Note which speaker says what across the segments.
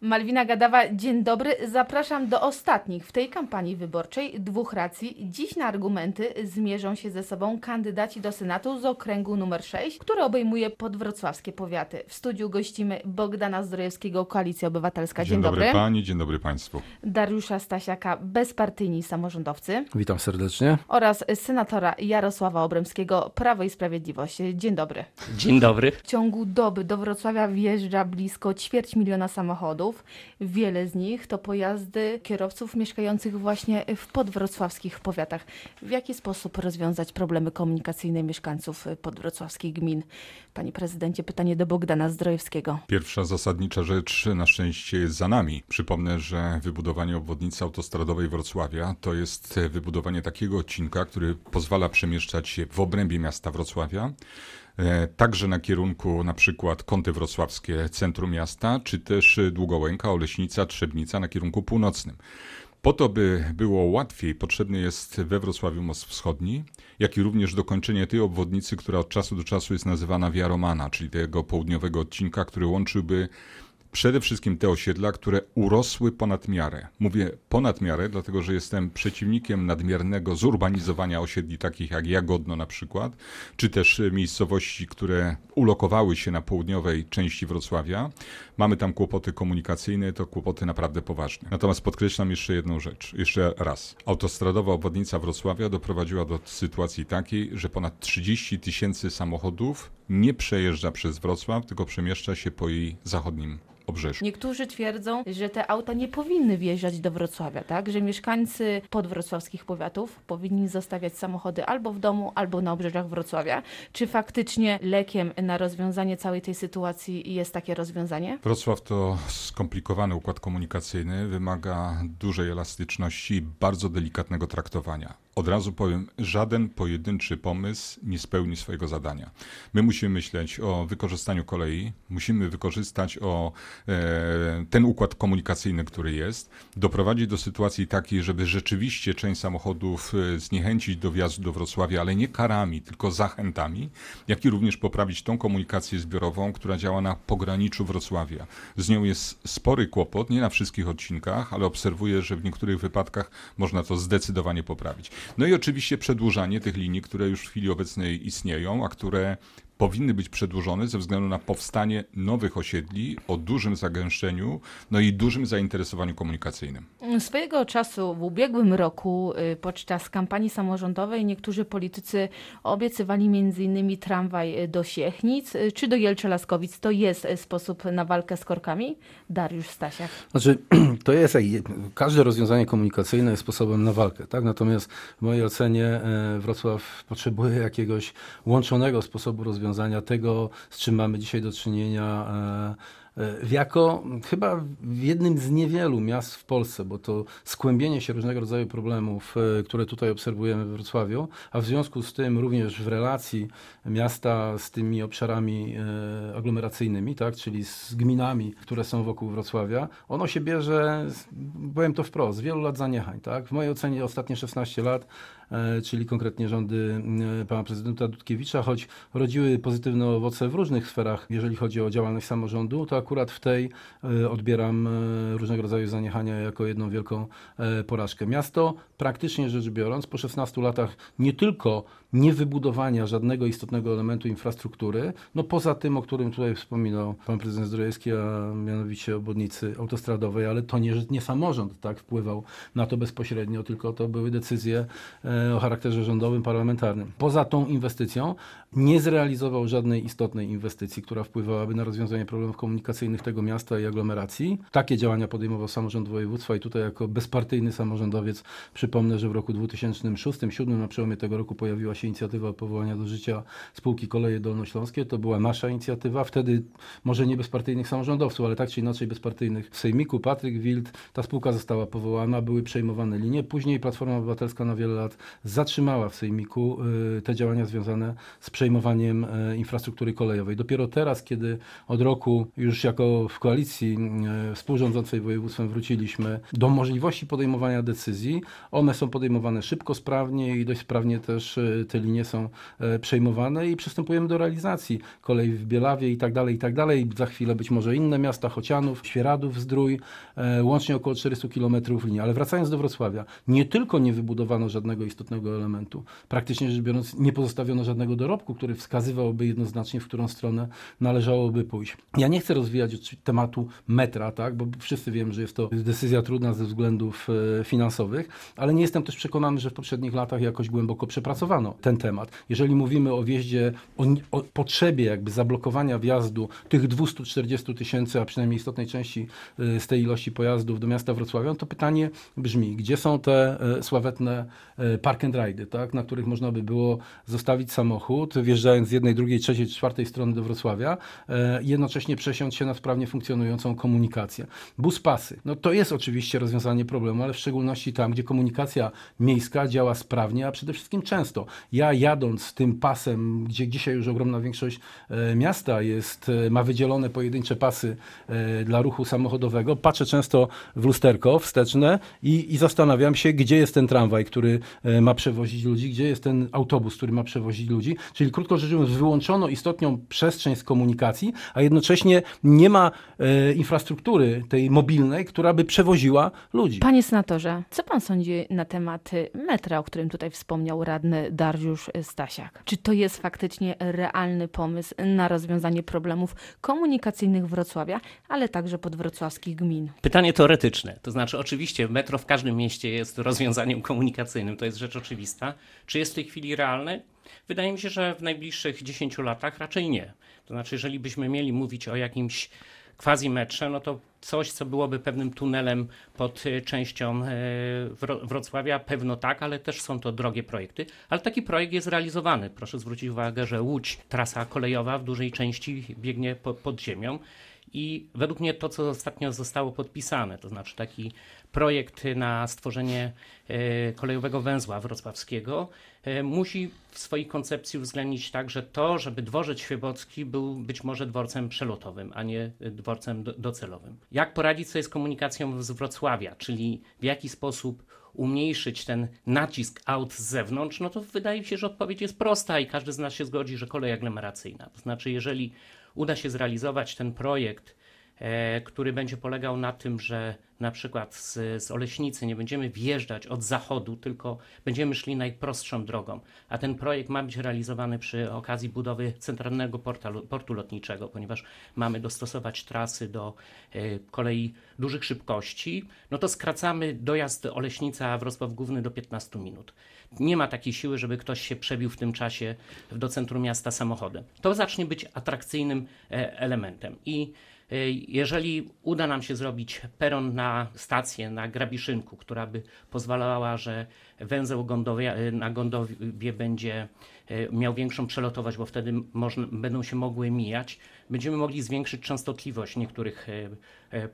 Speaker 1: Malwina Gadawa, dzień dobry. Zapraszam do ostatnich w tej kampanii wyborczej dwóch racji. Dziś na argumenty zmierzą się ze sobą kandydaci do Senatu z okręgu numer 6, który obejmuje podwrocławskie powiaty. W studiu gościmy Bogdana Zdrojewskiego, Koalicja Obywatelska.
Speaker 2: Dzień, dobry. Pani, dzień dobry Państwu.
Speaker 1: Dariusza Stasiaka, bezpartyjni samorządowcy.
Speaker 3: Witam serdecznie.
Speaker 1: Oraz senatora Jarosława Obremskiego, Prawo i Sprawiedliwość. Dzień dobry.
Speaker 4: Dzień dobry.
Speaker 1: W ciągu doby do Wrocławia wjeżdża blisko ćwierć miliona samochodów. Wiele z nich to pojazdy kierowców mieszkających właśnie w podwrocławskich powiatach. W jaki sposób rozwiązać problemy komunikacyjne mieszkańców podwrocławskich gmin? Panie prezydencie, pytanie do Bogdana Zdrojewskiego.
Speaker 2: Pierwsza zasadnicza rzecz na szczęście jest za nami. Przypomnę, że wybudowanie obwodnicy autostradowej Wrocławia to jest wybudowanie takiego odcinka, który pozwala przemieszczać się w obrębie miasta Wrocławia także na kierunku na przykład Kąty Wrocławskie, centrum miasta, czy też Długołęka, Oleśnica, Trzebnica na kierunku północnym. Po to, by było łatwiej, potrzebny jest we Wrocławiu most wschodni, jak i również dokończenie tej obwodnicy, która od czasu do czasu jest nazywana Via Romana, czyli tego południowego odcinka, który łączyłby przede wszystkim te osiedla, które urosły ponad miarę. Mówię ponad miarę, dlatego że jestem przeciwnikiem nadmiernego zurbanizowania osiedli takich jak Jagodno na przykład, czy też miejscowości, które ulokowały się na południowej części Wrocławia. Mamy tam kłopoty komunikacyjne, to kłopoty naprawdę poważne. Natomiast podkreślam jeszcze jedną rzecz, jeszcze raz. Autostradowa obwodnica Wrocławia doprowadziła do sytuacji takiej, że ponad 30 tysięcy samochodów nie przejeżdża przez Wrocław, tylko przemieszcza się po jej zachodnim obrzeżu.
Speaker 1: Niektórzy twierdzą, że te auta nie powinny wjeżdżać do Wrocławia, tak? Że mieszkańcy podwrocławskich powiatów powinni zostawiać samochody albo w domu, albo na obrzeżach Wrocławia. Czy faktycznie lekiem na rozwiązanie całej tej sytuacji jest takie rozwiązanie?
Speaker 2: Wrocław to skomplikowany układ komunikacyjny, wymaga dużej elastyczności i bardzo delikatnego traktowania. Od razu powiem, żaden pojedynczy pomysł nie spełni swojego zadania. My musimy myśleć o wykorzystaniu kolei, musimy wykorzystać o e, ten układ komunikacyjny, który jest, doprowadzić do sytuacji takiej, żeby rzeczywiście część samochodów e, zniechęcić do wjazdu do Wrocławia, ale nie karami, tylko zachętami, jak i również poprawić tą komunikację zbiorową, która działa na pograniczu Wrocławia. Z nią jest spory kłopot, nie na wszystkich odcinkach, ale obserwuję, że w niektórych wypadkach można to zdecydowanie poprawić. No i oczywiście przedłużanie tych linii, które już w chwili obecnej istnieją, a które powinny być przedłużone ze względu na powstanie nowych osiedli o dużym zagęszczeniu, no i dużym zainteresowaniu komunikacyjnym.
Speaker 1: Swojego czasu w ubiegłym roku y, podczas kampanii samorządowej niektórzy politycy obiecywali m.in. tramwaj do Siechnic y, czy do Jelcza-Laskowic. To jest y, sposób na walkę z korkami? Dariusz Stasiak.
Speaker 3: Znaczy, to jest, każde rozwiązanie komunikacyjne jest sposobem na walkę, tak? Natomiast w mojej ocenie e, Wrocław potrzebuje jakiegoś łączonego sposobu rozwiązania rozwiązania tego, z czym mamy dzisiaj do czynienia e, e, jako chyba w jednym z niewielu miast w Polsce, bo to skłębienie się różnego rodzaju problemów, e, które tutaj obserwujemy w Wrocławiu, a w związku z tym również w relacji miasta z tymi obszarami aglomeracyjnymi, tak, czyli z gminami, które są wokół Wrocławia, ono się bierze, powiem to wprost, z wielu lat zaniechań. Tak? W mojej ocenie ostatnie 16 lat czyli konkretnie rządy e, pana prezydenta Dudkiewicza, choć rodziły pozytywne owoce w różnych sferach, jeżeli chodzi o działalność samorządu, to akurat w tej e, odbieram różnego rodzaju zaniechania jako jedną wielką porażkę. Miasto praktycznie rzecz biorąc po 16 latach nie tylko niewybudowania żadnego istotnego elementu infrastruktury, no poza tym, o którym tutaj wspominał pan prezydent Zdrojewski, a mianowicie obwodnicy autostradowej, ale to nie, nie samorząd tak wpływał na to bezpośrednio, tylko to były decyzje e, o charakterze rządowym, parlamentarnym. Poza tą inwestycją nie zrealizował żadnej istotnej inwestycji, która wpływałaby na rozwiązanie problemów komunikacyjnych tego miasta i aglomeracji. Takie działania podejmował samorząd województwa i tutaj jako bezpartyjny samorządowiec przypomnę, że w roku 2006-2007 na przełomie tego roku pojawiła się inicjatywa powołania do życia spółki Koleje Dolnośląskie. To była nasza inicjatywa, wtedy może nie bezpartyjnych samorządowców, ale tak czy inaczej bezpartyjnych. W Sejmiku Patryk Wild, ta spółka została powołana, były przejmowane linie. Później Platforma Obywatelska na wiele lat zatrzymała w Sejmiku y, te działania związane z przejmowaniem e, infrastruktury kolejowej. Dopiero teraz, kiedy od roku już jako w koalicji e, współrządzącej województwem wróciliśmy do możliwości podejmowania decyzji, one są podejmowane szybko, sprawnie i dość sprawnie też te linie są przejmowane i przystępujemy do realizacji. Kolej w Bielawie i tak dalej, i tak dalej. Za chwilę być może inne miasta, Chocianów, Świeradów, Zdrój, łącznie około 400 km linii. Ale wracając do Wrocławia, nie tylko nie wybudowano żadnego istotnego elementu, praktycznie rzecz biorąc nie pozostawiono żadnego dorobku, który wskazywałby jednoznacznie, w którą stronę należałoby pójść. Ja nie chcę rozwijać tematu metra, tak, bo wszyscy wiemy, że jest to decyzja trudna ze względów e, finansowych, ale nie jestem też przekonany, że w poprzednich latach jakoś głęboko przepracowano ten temat. Jeżeli mówimy o wjeździe, o, o potrzebie jakby zablokowania wjazdu tych 240 tysięcy, a przynajmniej istotnej części e, z tej ilości pojazdów do miasta Wrocławia, no to pytanie brzmi, gdzie są te e, sławetne park and ride, tak, na których można by było zostawić samochód, wjeżdżając z jednej, drugiej, trzeciej, czwartej strony do Wrocławia, jednocześnie przesiąść się na sprawnie funkcjonującą komunikację. Bus pasy. No to jest oczywiście rozwiązanie problemu, ale w szczególności tam, gdzie komunikacja miejska działa sprawnie, a przede wszystkim często. Ja jadąc tym pasem, gdzie dzisiaj już ogromna większość e, miasta jest, e, ma wydzielone pojedyncze pasy dla ruchu samochodowego, patrzę często w lusterko wsteczne i, i zastanawiam się, gdzie jest ten tramwaj, który ma przewozić ludzi, gdzie jest ten autobus, który ma przewozić ludzi. Czyli krótko rzecz biorąc, wyłączono istotną przestrzeń z komunikacji, a jednocześnie nie ma e, infrastruktury tej mobilnej, która by przewoziła ludzi.
Speaker 1: Panie senatorze, co pan sądzi na temat metra, o którym tutaj wspomniał radny Dariusz Stasiak? Czy to jest faktycznie realny pomysł na rozwiązanie problemów komunikacyjnych Wrocławia, ale także podwrocławskich gmin?
Speaker 4: Pytanie teoretyczne. To znaczy, oczywiście metro w każdym mieście jest rozwiązaniem komunikacyjnym, to jest rzecz oczywista. Czy jest w tej chwili realne? Wydaje mi się, że w najbliższych 10 latach raczej nie. To znaczy, jeżeli byśmy mieli mówić o jakimś quasi-metrze, no to coś, co byłoby pewnym tunelem pod e, częścią e, Wrocławia, pewno tak, ale też są to drogie projekty. Ale taki projekt jest realizowany. Proszę zwrócić uwagę, że Łódź, trasa kolejowa w dużej części biegnie pod ziemią. I według mnie to, co ostatnio zostało podpisane, to znaczy taki projekt na stworzenie e, kolejowego węzła wrocławskiego, musi w swojej koncepcji uwzględnić także to, żeby dworzec Świebocki był być może dworcem przelotowym, a nie dworcem docelowym. Jak poradzić sobie z komunikacją z Wrocławia, czyli w jaki sposób umniejszyć ten nacisk aut z zewnątrz, no to wydaje mi się, że odpowiedź jest prosta i każdy z nas się zgodzi, że kolej aglomeracyjna. To znaczy, jeżeli uda się zrealizować ten projekt, e, który będzie polegał na tym, że na przykład z, z Oleśnicy nie będziemy wjeżdżać od zachodu, tylko będziemy szli najprostszą drogą. A ten projekt ma być realizowany przy okazji budowy centralnego portu, lotniczego, ponieważ mamy dostosować trasy do e, kolei dużych szybkości, no to skracamy dojazd Oleśnica Wrocław Główny do 15 minut. Nie ma takiej siły, żeby ktoś się przebił w tym czasie do centrum miasta samochodem. To zacznie być atrakcyjnym e, elementem. I e, jeżeli uda nam się zrobić peron na stację, na Grabiszynku, która by pozwalała, że węzeł Gondowie, e, na Gondowie będzie miał większą przelotowość, bo wtedy można, będą się mogły mijać, będziemy mogli zwiększyć częstotliwość niektórych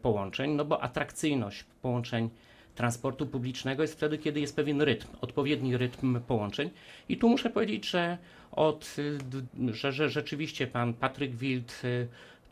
Speaker 4: połączeń, no bo atrakcyjność połączeń transportu publicznego jest wtedy, kiedy jest pewien rytm, odpowiedni rytm połączeń. I tu muszę powiedzieć, że, od, że, że rzeczywiście pan Patryk Wild,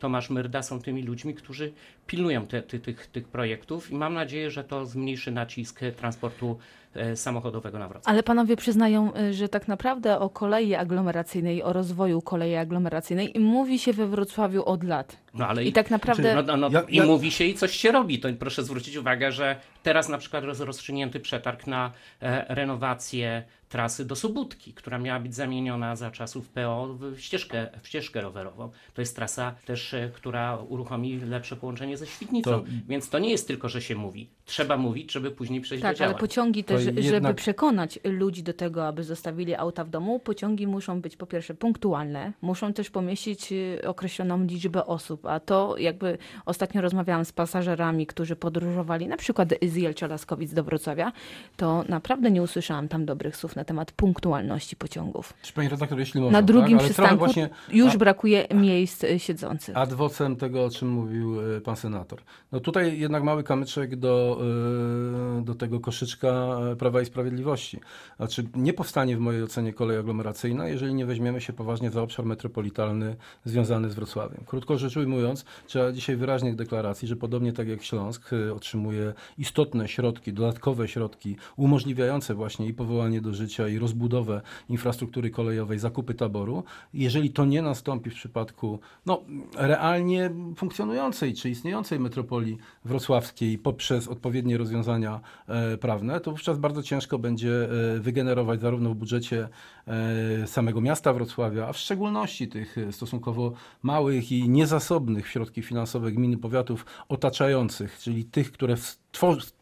Speaker 4: Tomasz Myrda są tymi ludźmi, którzy pilnują te, ty, tych, tych projektów i mam nadzieję, że to zmniejszy nacisk transportu e, samochodowego na Wrocław.
Speaker 1: Ale panowie przyznają, e, że tak naprawdę o kolei aglomeracyjnej, o rozwoju kolei aglomeracyjnej mówi się we Wrocławiu od lat.
Speaker 4: No ale
Speaker 1: I, i tak naprawdę...
Speaker 4: No, no, no, ja, I mówi się i coś się robi. To proszę zwrócić uwagę, że teraz na przykład jest rozstrzygnięty przetarg na e, renowację trasy do Sobótki, która miała być zamieniona za czasów PO w ścieżkę, w ścieżkę rowerową. To jest trasa też, która uruchomi lepsze połączenie ze Świdnicą. To... Więc to nie jest tylko, że się mówi. Trzeba mówić, żeby później przejść
Speaker 1: tak,
Speaker 4: do działań.
Speaker 1: ale pociągi też, jednak... żeby przekonać ludzi do tego, aby zostawili auta w domu, pociągi muszą być po pierwsze punktualne, muszą też pomieścić y, określoną liczbę osób, a to jakby ostatnio rozmawiałam z pasażerami, którzy podróżowali na przykład z Jelcza Laskowic do Wrocławia, to naprawdę nie usłyszałam tam dobrych słów na temat punktualności pociągów.
Speaker 3: Pani redaktor, jeśli można,
Speaker 1: Na drugim tak? przystanku właśnie... już brakuje miejsc y, siedzących.
Speaker 3: Adwocem tego, o czym mówił y, pan senator. No tutaj jednak mały kamyczek do, y, do tego koszyczka Prawa i Sprawiedliwości. Znaczy nie powstanie w mojej ocenie kolej aglomeracyjna, jeżeli nie weźmiemy się poważnie za obszar metropolitalny związany z Wrocławiem. Krótko rzecz ujmując, trzeba dzisiaj wyraźnych deklaracji, że podobnie tak jak Śląsk y, otrzymuje istotne środki, dodatkowe środki umożliwiające właśnie i powołanie do życia i rozbudowę infrastruktury kolejowej, zakupy taboru. Jeżeli to nie nastąpi w przypadku no, realnie funkcjonującej czy istniejącej metropolii wrocławskiej poprzez odpowiednie rozwiązania e, prawne, to wówczas bardzo ciężko będzie e, wygenerować zarówno w budżecie e, samego miasta Wrocławia, a w szczególności tych stosunkowo małych i niezasobnych środki finansowe gminy powiatów otaczających, czyli tych, które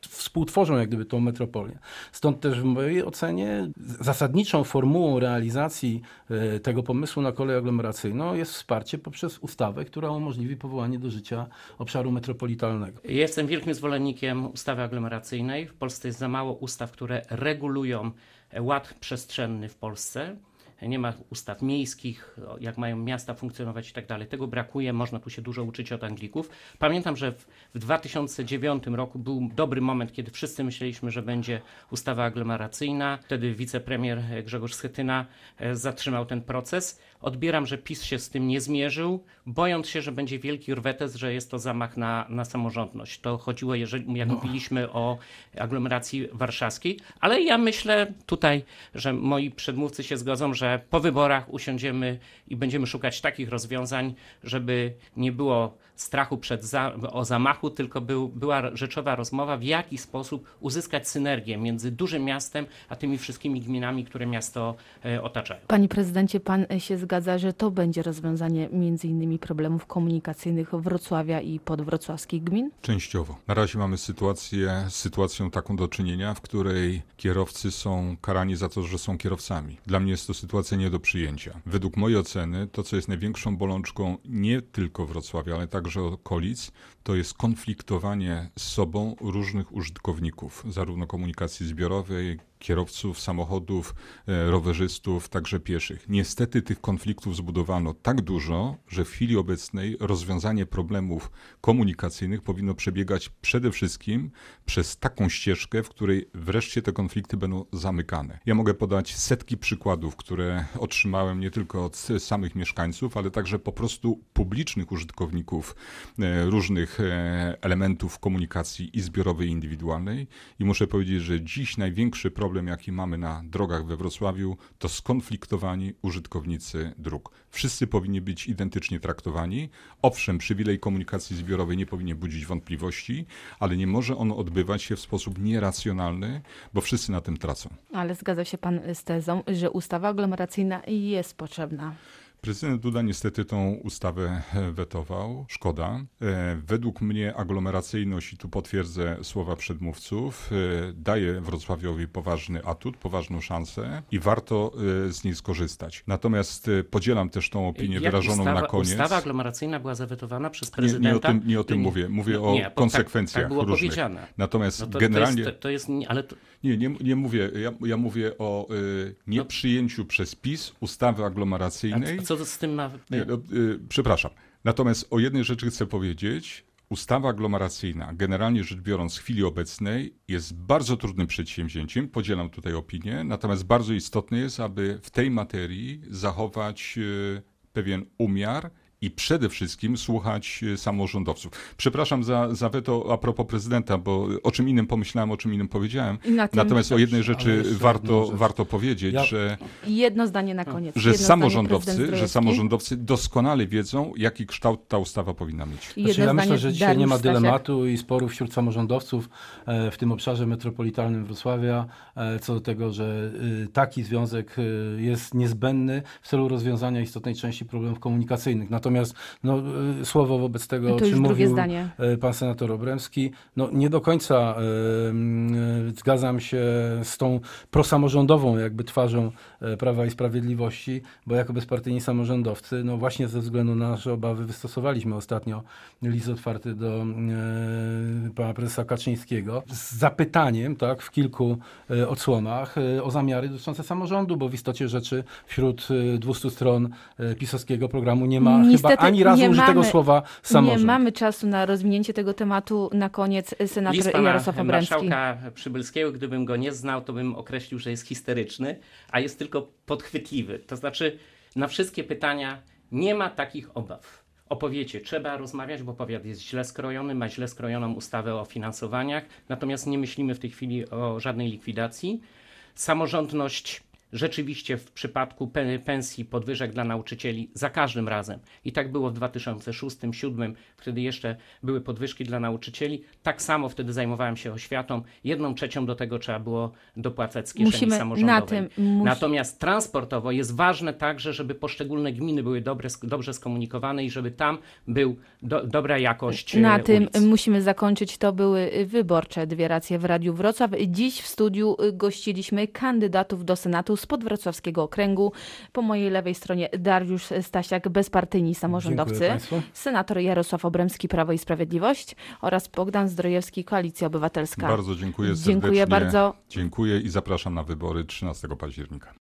Speaker 3: współtworzą jak gdyby tą metropolię. Stąd też w mojej ocenie zasadniczą formułą realizacji e, tego pomysłu na kolej aglomeracyjną jest wsparcie poprzez ustawę, która umożliwi powołanie do życia obszaru metropolitalnego.
Speaker 4: Jestem wielkim zwolennikiem ustawy aglomeracyjnej. W Polsce jest za mało ustaw, które regulują ład przestrzenny w Polsce nie ma ustaw miejskich, jak mają miasta funkcjonować i tak dalej. Tego brakuje, można tu się dużo uczyć od Anglików. Pamiętam, że w, w 2009 roku był dobry moment, kiedy wszyscy myśleliśmy, że będzie ustawa aglomeracyjna. Wtedy wicepremier Grzegorz Schetyna e, zatrzymał ten proces. Odbieram, że PiS się z tym nie zmierzył, bojąc się, że będzie wielki rwetes, że jest to zamach na, na samorządność. To chodziło, jeżeli, jak no. mówiliśmy o aglomeracji warszawskiej, ale ja myślę tutaj, że moi przedmówcy się zgodzą, że po wyborach usiądziemy i będziemy szukać takich rozwiązań, żeby nie było strachu przed za, o zamachu, tylko był, była rzeczowa rozmowa, w jaki sposób uzyskać synergię między dużym miastem, a tymi wszystkimi gminami, które miasto e, otaczają.
Speaker 1: Panie prezydencie, pan się zgadza, że to będzie rozwiązanie między innymi problemów komunikacyjnych Wrocławia i podwrocławskich gmin?
Speaker 2: Częściowo. Na razie mamy sytuację, sytuacją taką do czynienia, w której kierowcy są karani za to, że są kierowcami. Dla mnie jest to sytuacja nie do przyjęcia. Według mojej oceny to, co jest największą bolączką nie tylko Wrocławia, ale także okolic, to jest konfliktowanie z sobą różnych użytkowników, zarówno komunikacji zbiorowej, kierowców samochodów, e, rowerzystów, także pieszych. Niestety tych konfliktów zbudowano tak dużo, że w chwili obecnej rozwiązanie problemów komunikacyjnych powinno przebiegać przede wszystkim przez taką ścieżkę, w której wreszcie te konflikty będą zamykane. Ja mogę podać setki przykładów, które otrzymałem nie tylko od samych mieszkańców, ale także po prostu publicznych użytkowników e, różnych e, elementów komunikacji i zbiorowej, i indywidualnej. I muszę powiedzieć, że dziś największy problem problem, jaki mamy na drogach we Wrocławiu, to skonfliktowani użytkownicy dróg. Wszyscy powinni być identycznie traktowani. Owszem, przywilej komunikacji zbiorowej nie powinien budzić wątpliwości, ale nie może on odbywać się w sposób nieracjonalny, bo wszyscy na tym tracą.
Speaker 1: Ale zgadza się pan z tezą, że ustawa aglomeracyjna jest potrzebna.
Speaker 2: Prezydent Duda niestety tą ustawę e, wetował. Szkoda. E, według mnie aglomeracyjność, i tu potwierdzę słowa przedmówców, e, daje Wrocławiowi poważny atut, poważną szansę i warto z niej skorzystać. Natomiast podzielam też tą opinię Jak wyrażoną
Speaker 4: ustawa,
Speaker 2: na koniec.
Speaker 4: Ustawa aglomeracyjna była zawetowana przez prezydenta?
Speaker 2: Nie, nie o tym, nie o tym mówię. Mówię no, o nie, konsekwencjach tak, tak było różnych. powiedziane. Natomiast no to, generalnie...
Speaker 4: To jest, to jest, ale to...
Speaker 2: Nie, nie, nie mówię. Ja, ja mówię o y, nieprzyjęciu no. przez PiS ustawy aglomeracyjnej
Speaker 4: co z tym ma...
Speaker 2: Nie, no, y, przepraszam. Natomiast o jednej rzeczy chcę powiedzieć. Ustawa aglomeracyjna, generalnie rzecz biorąc, w chwili obecnej jest bardzo trudnym przedsięwzięciem, podzielam tutaj opinię, natomiast bardzo istotne jest, aby w tej materii zachować y, pewien umiar i przede wszystkim słuchać e, samorządowców. Przepraszam za, za weto a propos prezydenta, bo o czym innym pomyślałem, o czym innym powiedziałem. Natomiast o jednej rzeczy warto, rzecz. warto powiedzieć, ja... że
Speaker 1: jedno zdanie na koniec.
Speaker 2: Że samorządowcy, że samorządowcy doskonale wiedzą, jaki kształt ta ustawa powinna mieć.
Speaker 3: Znaczy, ja myślę, że dzisiaj nie ma dylematu i sporu wśród samorządowców e, w tym obszarze metropolitalnym Wrocławia e, co do tego, że taki związek jest niezbędny w celu rozwiązania istotnej części problemów komunikacyjnych. Natomiast Natomiast no, y, słowo wobec tego, o czym mówił zdanie. Y, pan senator Obremski, no, nie do końca y, zgadzam się z tą prosamorządową jakby twarzą Prawa i Sprawiedliwości, bo jako bezpartyjni samorządowcy, no właśnie ze względu na nasze obawy wystosowaliśmy ostatnio list otwarty do pana prezesa Kaczyńskiego z zapytaniem tak, w kilku e, odsłonach o zamiary dotyczące samorządu, bo w istocie rzeczy wśród e, 200 stron pisowskiego programu nie ma
Speaker 1: Niestety
Speaker 3: chyba ani razu
Speaker 1: nie
Speaker 3: użytego
Speaker 1: mamy-
Speaker 3: słowa samorząd.
Speaker 1: Nie mamy czasu na rozwinięcie tego tematu. Na koniec senator
Speaker 4: List pana
Speaker 1: Jarosław Obremski.
Speaker 4: marszałka Przybylskiego, gdybym go nie znał, to bym określił, że jest histeryczny, a jest tylko podchwytliwy. To znaczy, na wszystkie pytania nie ma takich obaw. O powiecie trzeba rozmawiać, bo powiat jest źle skrojony, ma źle skrojoną ustawę o finansowaniach, natomiast nie myślimy w tej chwili o żadnej likwidacji. Samorządność rzeczywiście w przypadku pe- pensji, podwyżek dla nauczycieli za każdym razem. I tak było w 2006-2007, wtedy jeszcze były podwyżki dla nauczycieli. Tak samo wtedy zajmowałem się oświatą. Jedną trzecią do tego trzeba było dopłacać z kieszeni
Speaker 1: Musimy
Speaker 4: samorządowej.
Speaker 1: na tym mus-
Speaker 4: Natomiast transportowo jest ważne także, żeby poszczególne gminy były dobre, dobrze skomunikowane i żeby tam był do, dobra jakość
Speaker 1: Na
Speaker 4: e,
Speaker 1: tym
Speaker 4: ulic.
Speaker 1: musimy zakończyć. To były wyborcze dwie racje w Radiu Wrocław. Dziś w studiu gościliśmy kandydatów do Senatu z podwrocławskiego okręgu. Po mojej lewej stronie Dariusz Stasiak, bezpartyjni samorządowcy. Senator Jarosław Obremski, Prawo i Sprawiedliwość oraz Bogdan Zdrojewski, Koalicja Obywatelska.
Speaker 2: Bardzo dziękuję serdecznie.
Speaker 1: Dziękuję bardzo.
Speaker 2: Dziękuję i zapraszam na wybory 13 października.